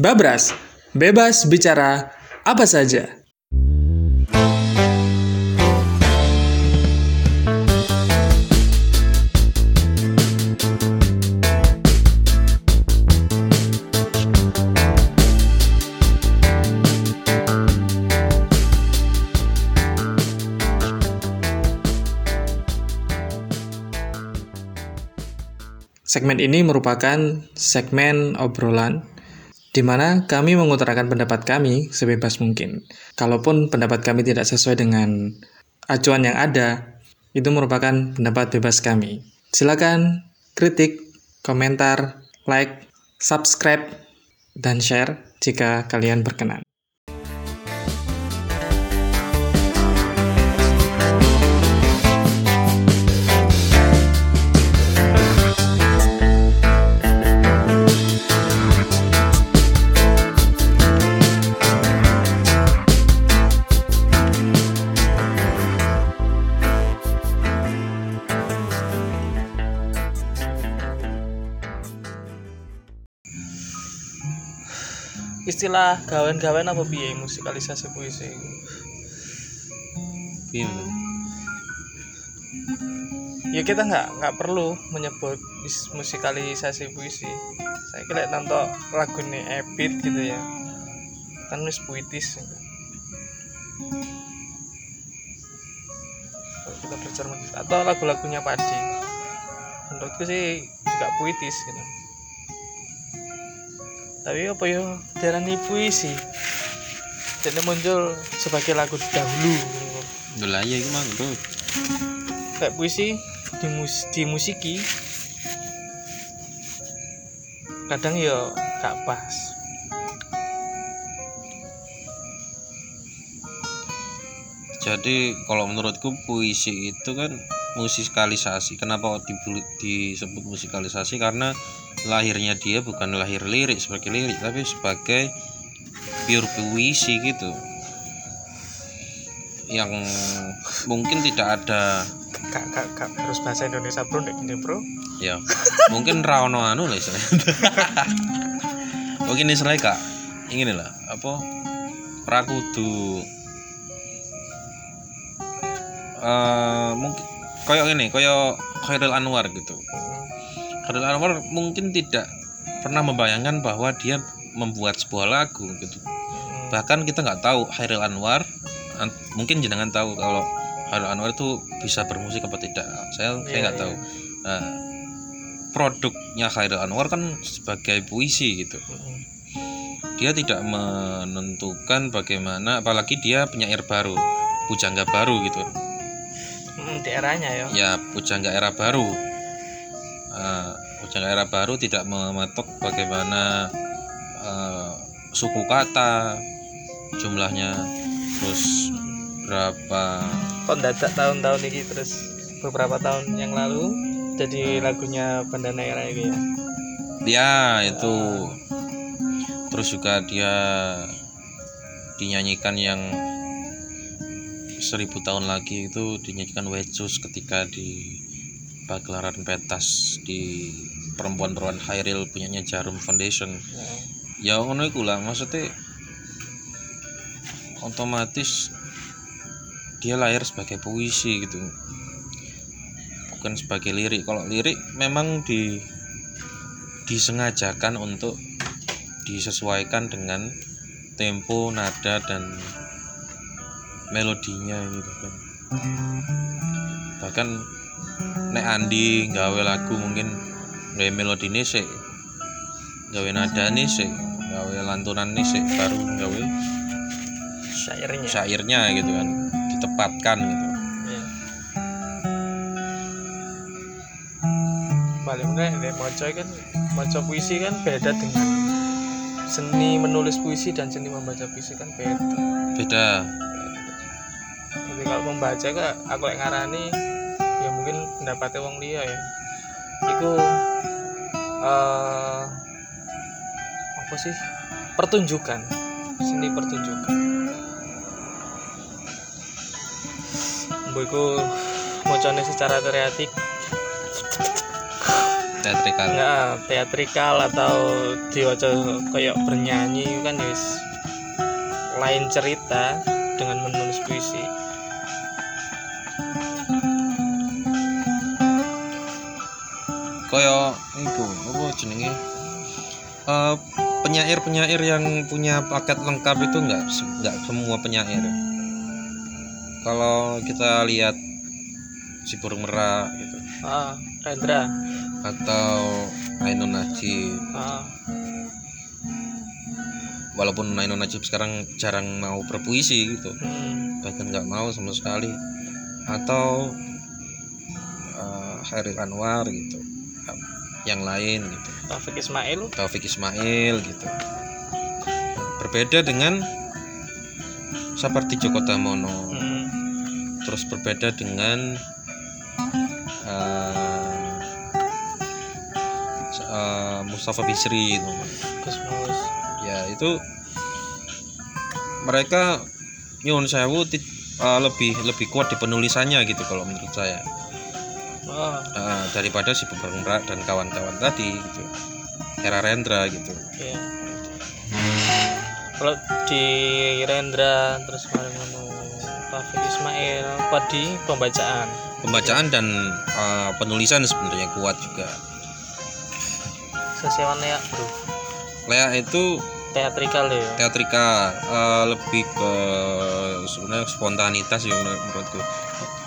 Babras, bebas bicara apa saja. Segmen ini merupakan segmen obrolan di mana kami mengutarakan pendapat kami sebebas mungkin. Kalaupun pendapat kami tidak sesuai dengan acuan yang ada, itu merupakan pendapat bebas kami. Silakan kritik, komentar, like, subscribe, dan share jika kalian berkenan. Istilah gawen-gawen apa piye? Musikalisasi puisi Iya. ya kita nggak nggak perlu menyebut mus- musikalisasi puisi saya kira nonton lagu nih Ebit gitu ya. Kan wis puitis. Kalau kita bercermin atau lagu-lagunya Padi menurutku sih juga puitis gitu tapi apa ya darani puisi jadi muncul sebagai lagu dahulu Lah ya iku mang tuh. kayak puisi di mus di musiki kadang ya gak pas Jadi kalau menurutku puisi itu kan musikalisasi. Kenapa disebut musikalisasi? Karena lahirnya dia bukan lahir lirik sebagai lirik, tapi sebagai pure puisi gitu. Yang mungkin tidak ada gak, gak, gak harus bahasa Indonesia bro nek gini bro. Ya mungkin rano anu lah istilahnya mungkin istilahnya kak. Ingin lah apa? Prakudu eh mungkin koyok ini koyok Khairul Anwar gitu Khairul Anwar mungkin tidak pernah membayangkan bahwa dia membuat sebuah lagu gitu. Bahkan kita nggak tahu Khairul Anwar an- mungkin jenengan tahu kalau Khairul Anwar itu bisa bermusik apa tidak. Saya saya Iya, nggak tahu. nah, produknya Khairul Anwar kan sebagai puisi gitu. Dia tidak menentukan bagaimana apalagi dia penyair baru pujangga baru gitu. Hmm, di eranya ya. Ya pujangga era baru Pujangga era baru tidak mematok bagaimana eh, suku kata jumlahnya terus berapa kok dadak tahun-tahun ini terus beberapa tahun yang lalu jadi lagunya Bandana Era itu ya? Ya itu. Terus juga dia dinyanyikan yang seribu tahun lagi itu dinyanyikan Wecus ketika di pagelaran pentas di perempuan-perempuan Khairil punyanya Jarum Foundation. Ya ngono iku lah maksudnya otomatis dia lahir sebagai puisi gitu. Bukan sebagai lirik. Kalau lirik memang di disengajakan untuk disesuaikan dengan tempo nada dan melodinya gitu kan. Bahkan nek Andi gawe lagu mungkin gawe melodine sih gawe nada nih sih gawe lantunan nih sih baru gawe syairnya syairnya gitu kan ditepatkan gitu. Iya. balik meneh nek maca kan maca puisi kan beda dengan seni menulis puisi dan seni membaca puisi kan beda. Beda. Jadi kalau membaca kak aku yang ngarani pendapatnya wong liya ya. Itu eh apa sih? Pertunjukan. Seni pertunjukan. Mbok iku macane secara dan teatrikal. Nggak teatrikal atau diwaca kayak bernyanyi kan wis lain cerita dengan menulis puisi kaya itu apa jenenge? Eh, penyair-penyair yang punya paket lengkap itu enggak enggak semua penyair. Kalau kita lihat si burung merak gitu. Ah Rendra. Atau Ainun Najib. Ah. Walaupun Ainun Najib sekarang jarang mau berpuisi gitu. Hmm, bahkan nggak mau sama sekali. Atau eh, Hairil Anwar gitu yang lain gitu. Taufik Ismail? Taufik Ismail gitu. Berbeda dengan seperti Joko Damono hmm, terus berbeda dengan s- eh, Mustafa Bisri Mus. Ya itu mereka nyuwun sewu eh, lebih lebih kuat di penulisannya gitu kalau menurut saya Eh, daripada si Bambang dan kawan-kawan tadi gitu. Era Rendra gitu. Iya. Kalau di Rendra terus kemarin Taufik Ismail apa di pembacaan. Pembacaan dan eh, penulisan sebenarnya kuat juga. Sesewan ya bro. Lea itu teatrikal ya? teatrikal eh, lebih ke sebenarnya spontanitas ya menur- menurutku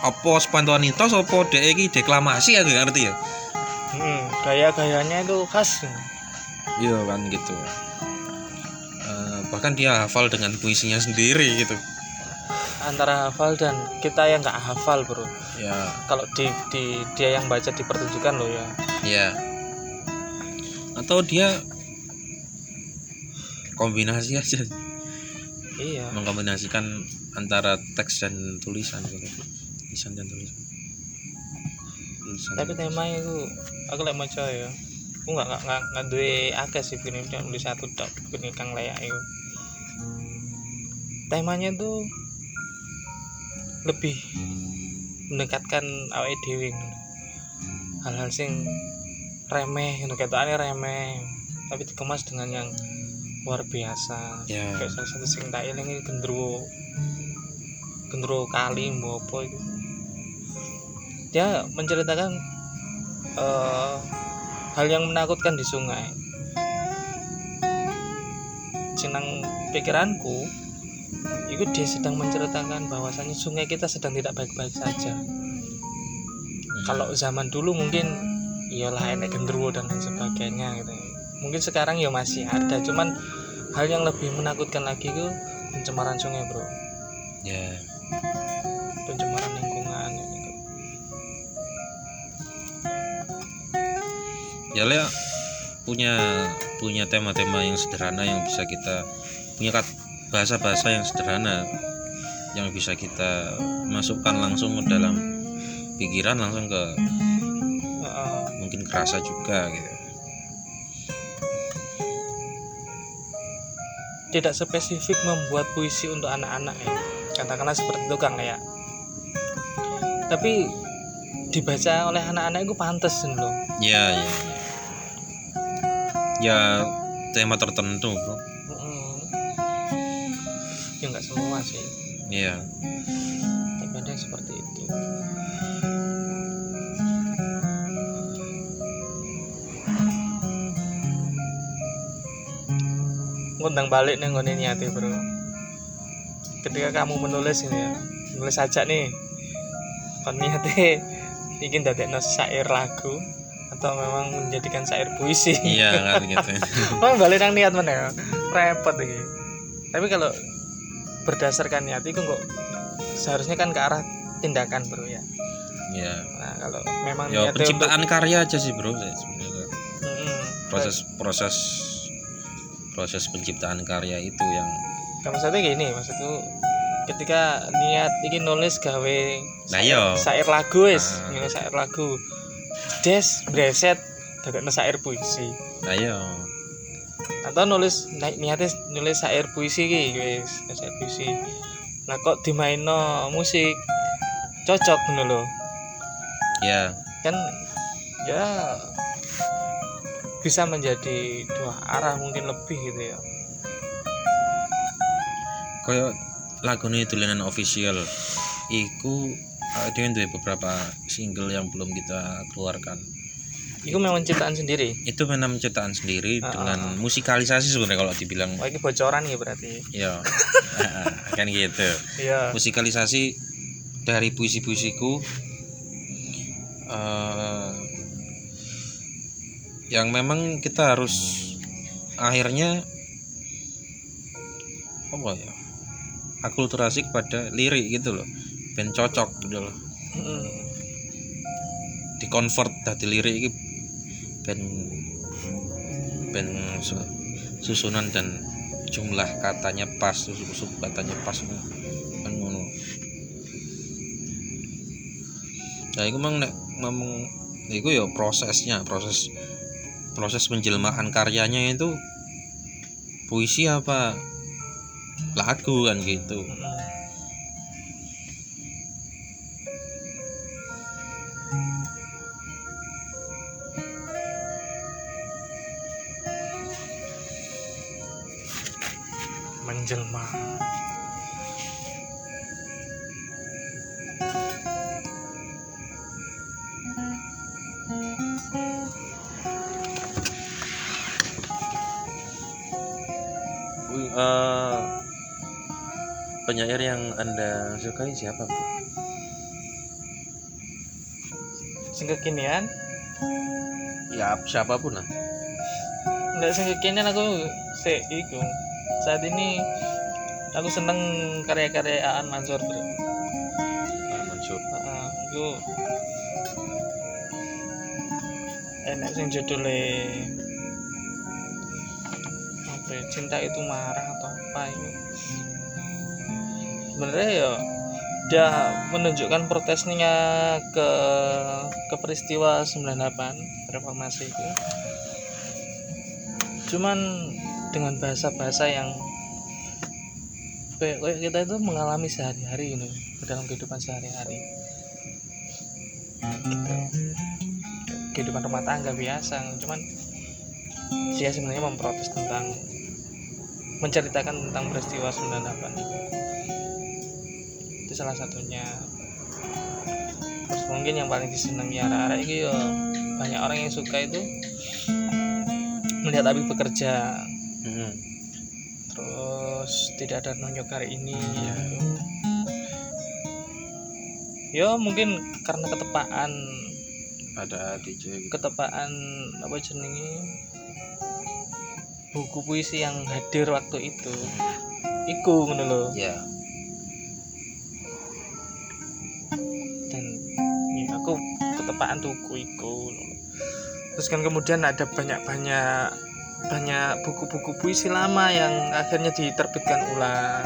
apa spontanitas apa dek iki deklamasi aku nggak ngerti ya? Hmm, gaya-gayanya itu khas. Iya kan gitu. Eh, bahkan dia hafal dengan puisinya sendiri gitu. Antara hafal dan kita yang nggak hafal bro. Ya. Kalau di, di dia yang baca di pertunjukan loh ya. Ya. Atau dia kombinasi aja. Iya. Mengkombinasikan antara teks dan tulisan gitu tulisan dan tulisan Tulisan tapi tema itu aku lagi mau ya aku nggak nggak nggak nggak duwe akeh sih film cuma nulis satu tak ini kang layak itu temanya tuh lebih mendekatkan awake dhewe ngono. hal-hal sing remeh gitu ketokane remeh tapi dikemas dengan yang luar biasa. Ya. Kayak salah satu sing tak eling iki gendruwo. Gendruwo kali mbok apa itu dia menceritakan eh, hal yang menakutkan di sungai. Senang pikiranku itu dia sedang menceritakan bahwasannya sungai kita sedang tidak baik-baik saja. Kalau zaman dulu mungkin iyalah enek gendruwo dan lain sebagainya gitu. Mungkin sekarang ya masih ada cuman hal yang lebih menakutkan lagi itu pencemaran sungai bro. Ya. pencemaran ya Lea punya punya tema-tema yang sederhana yang bisa kita punya bahasa-bahasa yang sederhana yang bisa kita masukkan langsung ke dalam pikiran langsung ke mungkin kerasa juga gitu. Tidak spesifik membuat puisi untuk anak-anak ya. Katakanlah seperti itu kang ya. Tapi dibaca oleh anak-anak itu pantas loh. Ya ya ya ya tema tertentu bro. Heeh. ya nggak semua sih. Ya tapi ada yang seperti itu. Ngundang balik nih ngone bro. Ketika kamu menulis ini ya menulis saja nih kon niate ingin dadekno syair lagu atau memang menjadikan syair puisi. Iya kan gitu Oh balik nang niat mana ya. Repot iki. Tapi kalau berdasarkan niat itu kok seharusnya kan ke arah tindakan bro ya. Ya nah kalau memang ya penciptaan karya aja sih bro sebenarnya. Untuk, Mm-mm. proses proses proses penciptaan karya itu yang Nah, maksudnya gini maksudku ketika niat ingin nulis gawe Nah, iya. syair lagu wis Ah. nulis syair lagu des breset dadekno syair puisi. Ayo atau nulis naik niatnya nulis syair puisi ki wis syair puisi. Nah kok dimaino musik? Cocok ngono lho. Ya kan ya bisa menjadi dua arah mungkin lebih gitu ya. Kayak lagu ini tulisan official. Iku uh, dia duwe beberapa single yang belum kita keluarkan. itu memang ciptaan sendiri? Itu memang ciptaan sendiri Ah, dengan ah. musikalisasi sebenarnya kalau dibilang. Wah ini bocoran ya berarti. Ya kan gitu. iya. Musikalisasi dari puisi-puisiku eh, yang memang kita harus akhirnya apa ya? Akulturasi kepada lirik gitu loh ben cocok gitu loh Mm. di convert dari lirik iki ben ben su- susunan dan jumlah katanya pas susu katanya pas kan ngono. Nah itu memang nek memang itu ya prosesnya proses proses penjelmaan karyanya itu puisi apa? Lagu kan gitu Menjelma eh, penyair yang anda sukai siapa Bu? sing kekinian ya siapa pun lah. Nggak sing kekinian aku se iku saat ini aku seneng karya-karya Aan Mansur bro. Mansur Heeh, iku enak sing judulnya apa ya, cinta itu marah atau apa ini sebenarnya ya dia menunjukkan protesnya ke ke peristiwa 98 reformasi itu. Cuman dengan bahasa-bahasa yang kayak kayak kita itu mengalami sehari-hari ini dalam kehidupan sehari-hari. Gitu. kehidupan rumah tangga biasa cuman dia sebenarnya memprotes tentang menceritakan tentang peristiwa 98 itu salah satunya. Terus mungkin yang paling disenangi arah-arah itu ya banyak orang yang suka itu melihat Abi bekerja Hmm. terus tidak ada nonjok hari ini ya. Ya mungkin karena ketepaan. Ada DJ gitu. ketepaan apa jenenge buku puisi yang hadir waktu itu. Iku ngono lho. Ya. Dan ya aku ketepaan tuku iku. Terus kan kemudian ada banyak-banyak banyak buku-buku puisi lama yang akhirnya diterbitkan ulang.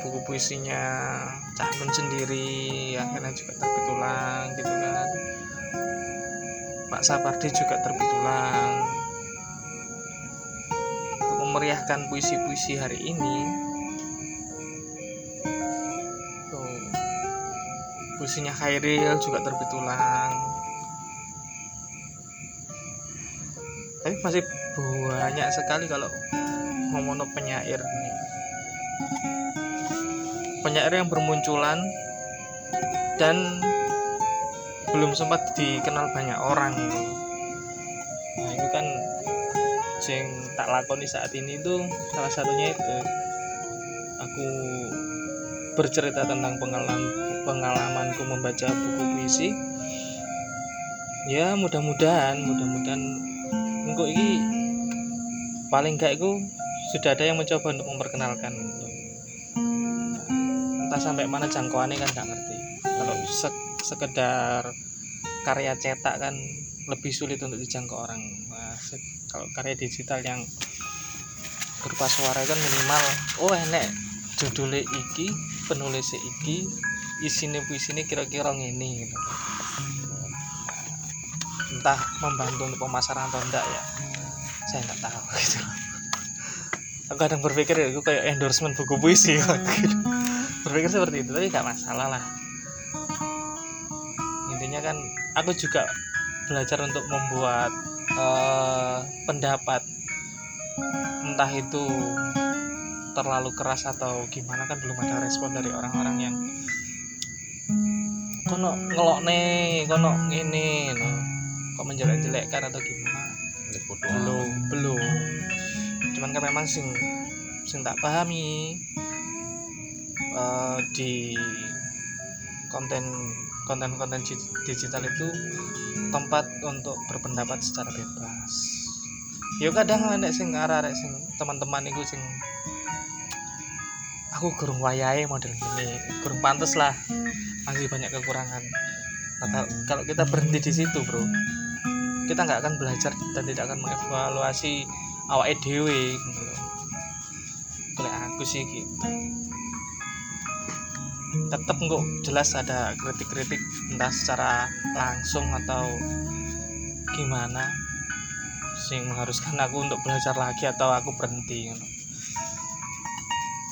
Buku puisinya Cak Nun sendiri akhirnya juga terbit ulang gitu kan. Pak Sapardi juga terbit ulang. Untuk memeriahkan puisi-puisi hari ini tuh puisinya Khairil juga terbit ulang. Tapi masih banyak sekali kalau ngomong penyair nih. Penyair yang bermunculan dan belum sempat dikenal banyak orang. Nah itu kan yang tak lakoni saat ini itu salah satunya itu. Aku bercerita tentang pengalaman pengalamanku membaca buku puisi. Ya mudah-mudahan mudah-mudahan engkau ini paling gak itu sudah ada yang mencoba untuk memperkenalkan. Entah sampai mana jangkauannya kan gak ngerti. Kalau se- sekedar karya cetak kan lebih sulit untuk dijangkau orang. Nah, kalau karya digital yang berupa suara kan minimal oh enek judulnya iki penulis iki isine puisine kira-kira ngene gitu. entah membantu untuk pemasaran atau enggak ya saya nggak tahu gitu. Aku kadang berpikir ya, itu kayak endorsement buku puisi. Berpikir seperti itu tapi nggak masalah lah. Intinya kan aku juga belajar untuk membuat eh, pendapat. Entah itu terlalu keras atau gimana kan belum ada respon dari orang-orang yang kono ngelok nih kono ini kok menjelek-jelekkan atau gimana. Ya, belum belum. Cuman kan memang sing sing tak pahami eh, di konten konten-konten di- digital itu tempat untuk berpendapat secara bebas. Yo kadang ada sing arah sing teman-teman itu sing aku kurang wayahe model gini kurang pantas lah masih banyak kekurangan. Nah, kal- kalau kita berhenti di situ bro kita nggak akan belajar dan tidak akan mengevaluasi awak dewe gitu kalau aku sih gitu. Tetap kok jelas ada kritik-kritik entah secara langsung atau gimana sing mengharuskan aku untuk belajar lagi atau aku berhenti gitu.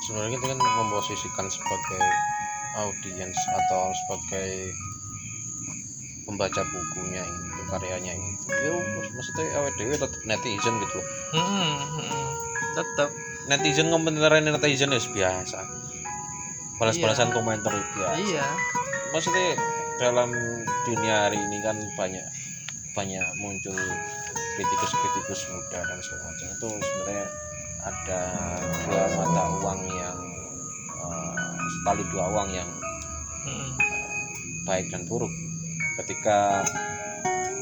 sebenarnya kita kan memposisikan sebagai audiens atau sebagai pembaca bukunya itu karyanya itu ya mak- maksudnya awet dewe tetap netizen gitu loh. Hmm, hmm, tetap netizen ngomentarin netizen ya biasa. Balas-balasan komentar itu biasa. Iya. Maksudnya dalam dunia hari ini kan banyak banyak muncul kritikus-kritikus muda dan segala macam. Itu sebenarnya ada dua mata uang yang eh, sekali dua uang yang Hmm, baik dan buruk. Ketika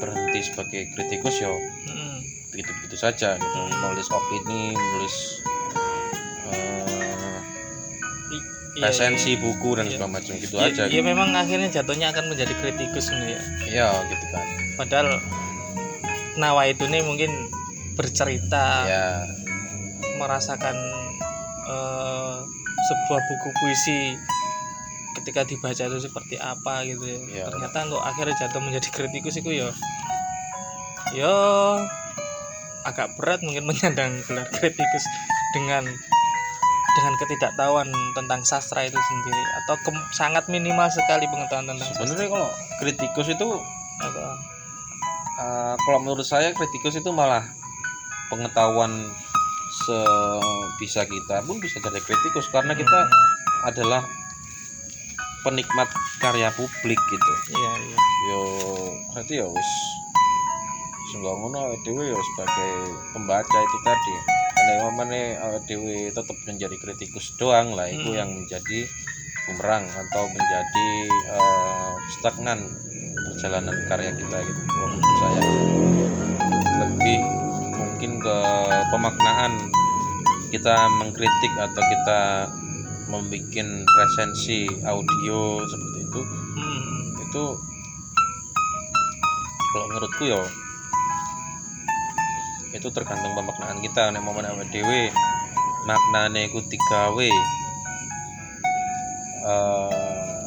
berhenti sebagai kritikus yo hmm, begitu begitu saja gitu Hmm. menulis opini menulis eh, iya, resensi iya. buku dan Iya. segala macam gitu Iya, aja iya gitu. memang akhirnya jatuhnya akan menjadi kritikus nih ya ya gitu kan padahal Nawa itu nih mungkin bercerita ya merasakan eh, sebuah buku puisi ketika dibaca itu seperti apa gitu ya. Iya. ternyata kok akhirnya jatuh menjadi kritikus itu ya yo agak berat mungkin menyandang gelar kritikus dengan dengan ketidaktahuan tentang sastra itu sendiri atau kem- sangat minimal sekali pengetahuan tentang sastra sebenarnya kalau kritikus itu Apa? eh, kalau menurut saya kritikus itu malah pengetahuan sebisa kita pun bisa jadi kritikus karena kita adalah penikmat karya publik gitu. Iya iya. Yo berarti ya wis sehingga ngono awake dhewe ya sebagai pembaca itu tadi. Nek mamane awake dhewe tetap menjadi kritikus doang lah itu Hmm. yang menjadi bumerang atau menjadi eh, stagnan perjalanan karya kita gitu menurut saya. Lebih mungkin ke pemaknaan kita mengkritik atau kita membuat resensi audio seperti itu Hmm. itu kalau menurutku ya itu tergantung pemaknaan kita nek momen awake dhewe maknane iku digawe eh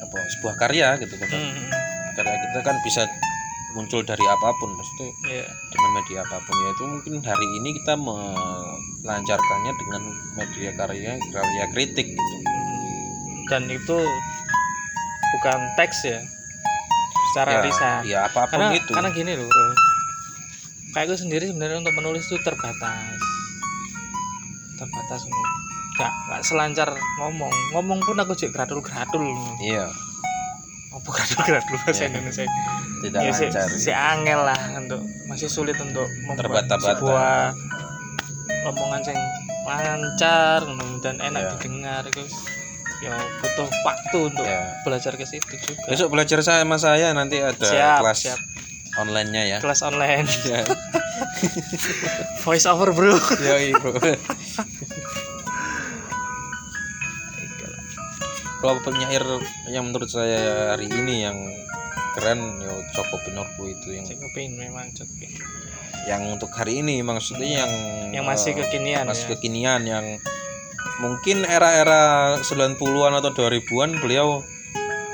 apa sebuah karya gitu kan Hmm. karya kita kan bisa muncul dari apa pun maksudnya Iya. dengan media apa pun. Ya itu mungkin hari ini kita melancarkannya dengan media karya karya kritik gitu. Dan itu bukan teks ya secara ya, lisan ya apa pun karena itu. karena gini loh kayak gue sendiri sebenarnya untuk menulis itu terbatas. Terbatas loh gak, gak selancar ngomong. Ngomong pun aku juga gradul gradul iya apa gradul gradul bahasa Iya. Indonesia. Tidak ya si, lancar. si angel lah untuk masih sulit untuk membuat sebuah omongan yang lancar dan enak Iya. didengar itu ya butuh waktu untuk ya belajar ke situ juga. Besok belajar sama saya nanti ada siap kelas siap. online-nya ya. Kelas online. Ya voice over bro. Yoi, bro kalau penyair yang menurut saya hari ini yang keren ya Joko Pinurbo itu yang cekupin memang cekupin yang untuk hari ini maksudnya yang yang masih eh, kekinian masih ya. kekinian yang mungkin era-era 90-an atau 2000-an beliau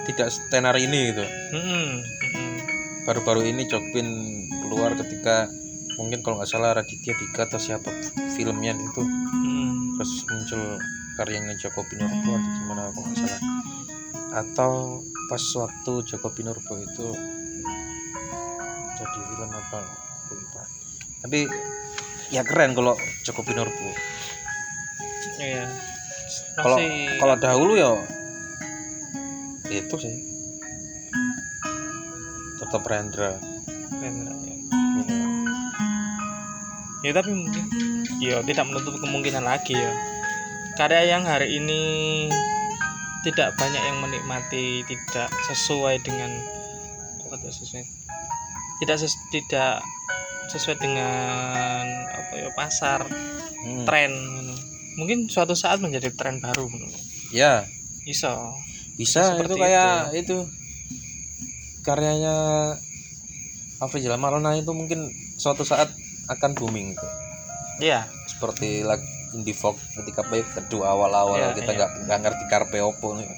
tidak tenar ini gitu. Baru-baru ini Jokpin keluar ketika mungkin kalau nggak salah Raditya Dika atau siapa filmnya itu. Mm. terus muncul karyanya Joko Pinurbo atau gimana kalau nggak salah. Atau pas waktu Joko Pinurbo itu jadi film apa aku lupa. Tapi ya keren kalau Joko Pinurbo. Iya. Kalau Masih- kalau dahulu ya itu sih. Tetap Rendra. Rendra, ya. ya tapi mungkin ya tidak menutup kemungkinan lagi ya karya yang hari ini tidak banyak yang menikmati tidak sesuai dengan tidak sesuai? Tidak ses- tidak sesuai dengan apa ya pasar Hmm. tren mungkin suatu saat menjadi tren baru ya. Iso bisa Seperti itu kayak itu, karyanya Afrizal Marona itu mungkin suatu saat akan booming gitu. iya. Seperti lag indie folk ketika baik kedua awal-awal Iya, kita iya. nggak nggak ngerti karpe opo nih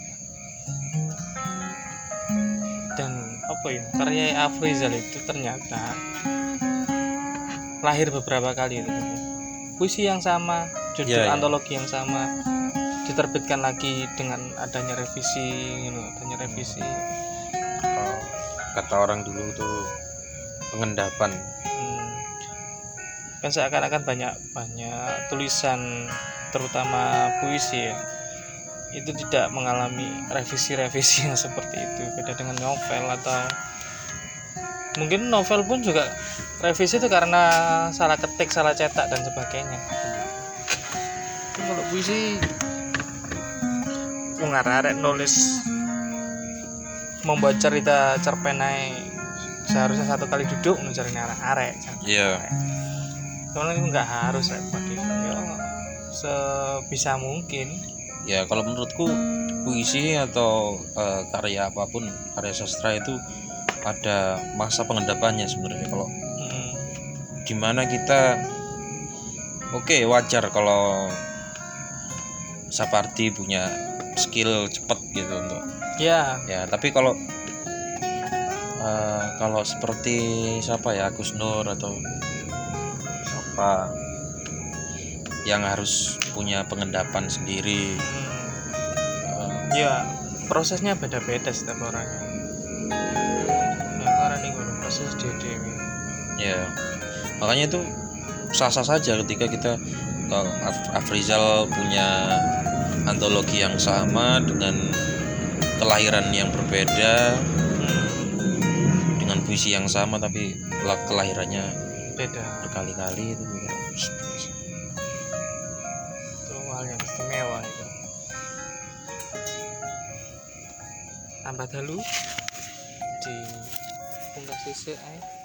dan apa ya karya Afrizal itu ternyata lahir beberapa kali itu puisi yang sama judul Iya, iya. antologi yang sama diterbitkan lagi dengan adanya revisi gitu, adanya revisi Kalau kata orang dulu tuh pengendapan Hmm. Kan seakan-akan banyak banyak tulisan terutama puisi ya itu tidak mengalami revisi-revisi yang seperti itu. Beda dengan novel atau mungkin novel pun juga revisi itu karena salah ketik salah cetak dan sebagainya. Tapi kalau puisi wong arek nulis membuat cerita cerpenai seharusnya satu kali duduk mencari arek-arek. Iya. Cuman itu nggak harus repot gitu. Ya, sebisa mungkin. ya kalau menurutku puisi atau eh, karya apa pun karya sastra itu ada masa pengendapannya sebenarnya kalau Mm, di mana kita oke wajar kalau Sapardi punya skill cepet gitu untuk Ya, ya tapi kalau eh, kalau seperti siapa ya Agus Nur atau siapa yang harus punya pengendapan sendiri mm, eh, ya prosesnya beda-beda setiap orang. Nah, karena ini proses dewi. ya makanya itu sah-sah saja ketika kita kalau Af- Afrizal punya antologi yang sama dengan kelahiran yang berbeda Mm, dengan puisi yang sama tapi la- kelahirannya beda. berkali-kali itu ya, Itu hal yang istimewa itu. Tambah dulu di pungkas sisi ae.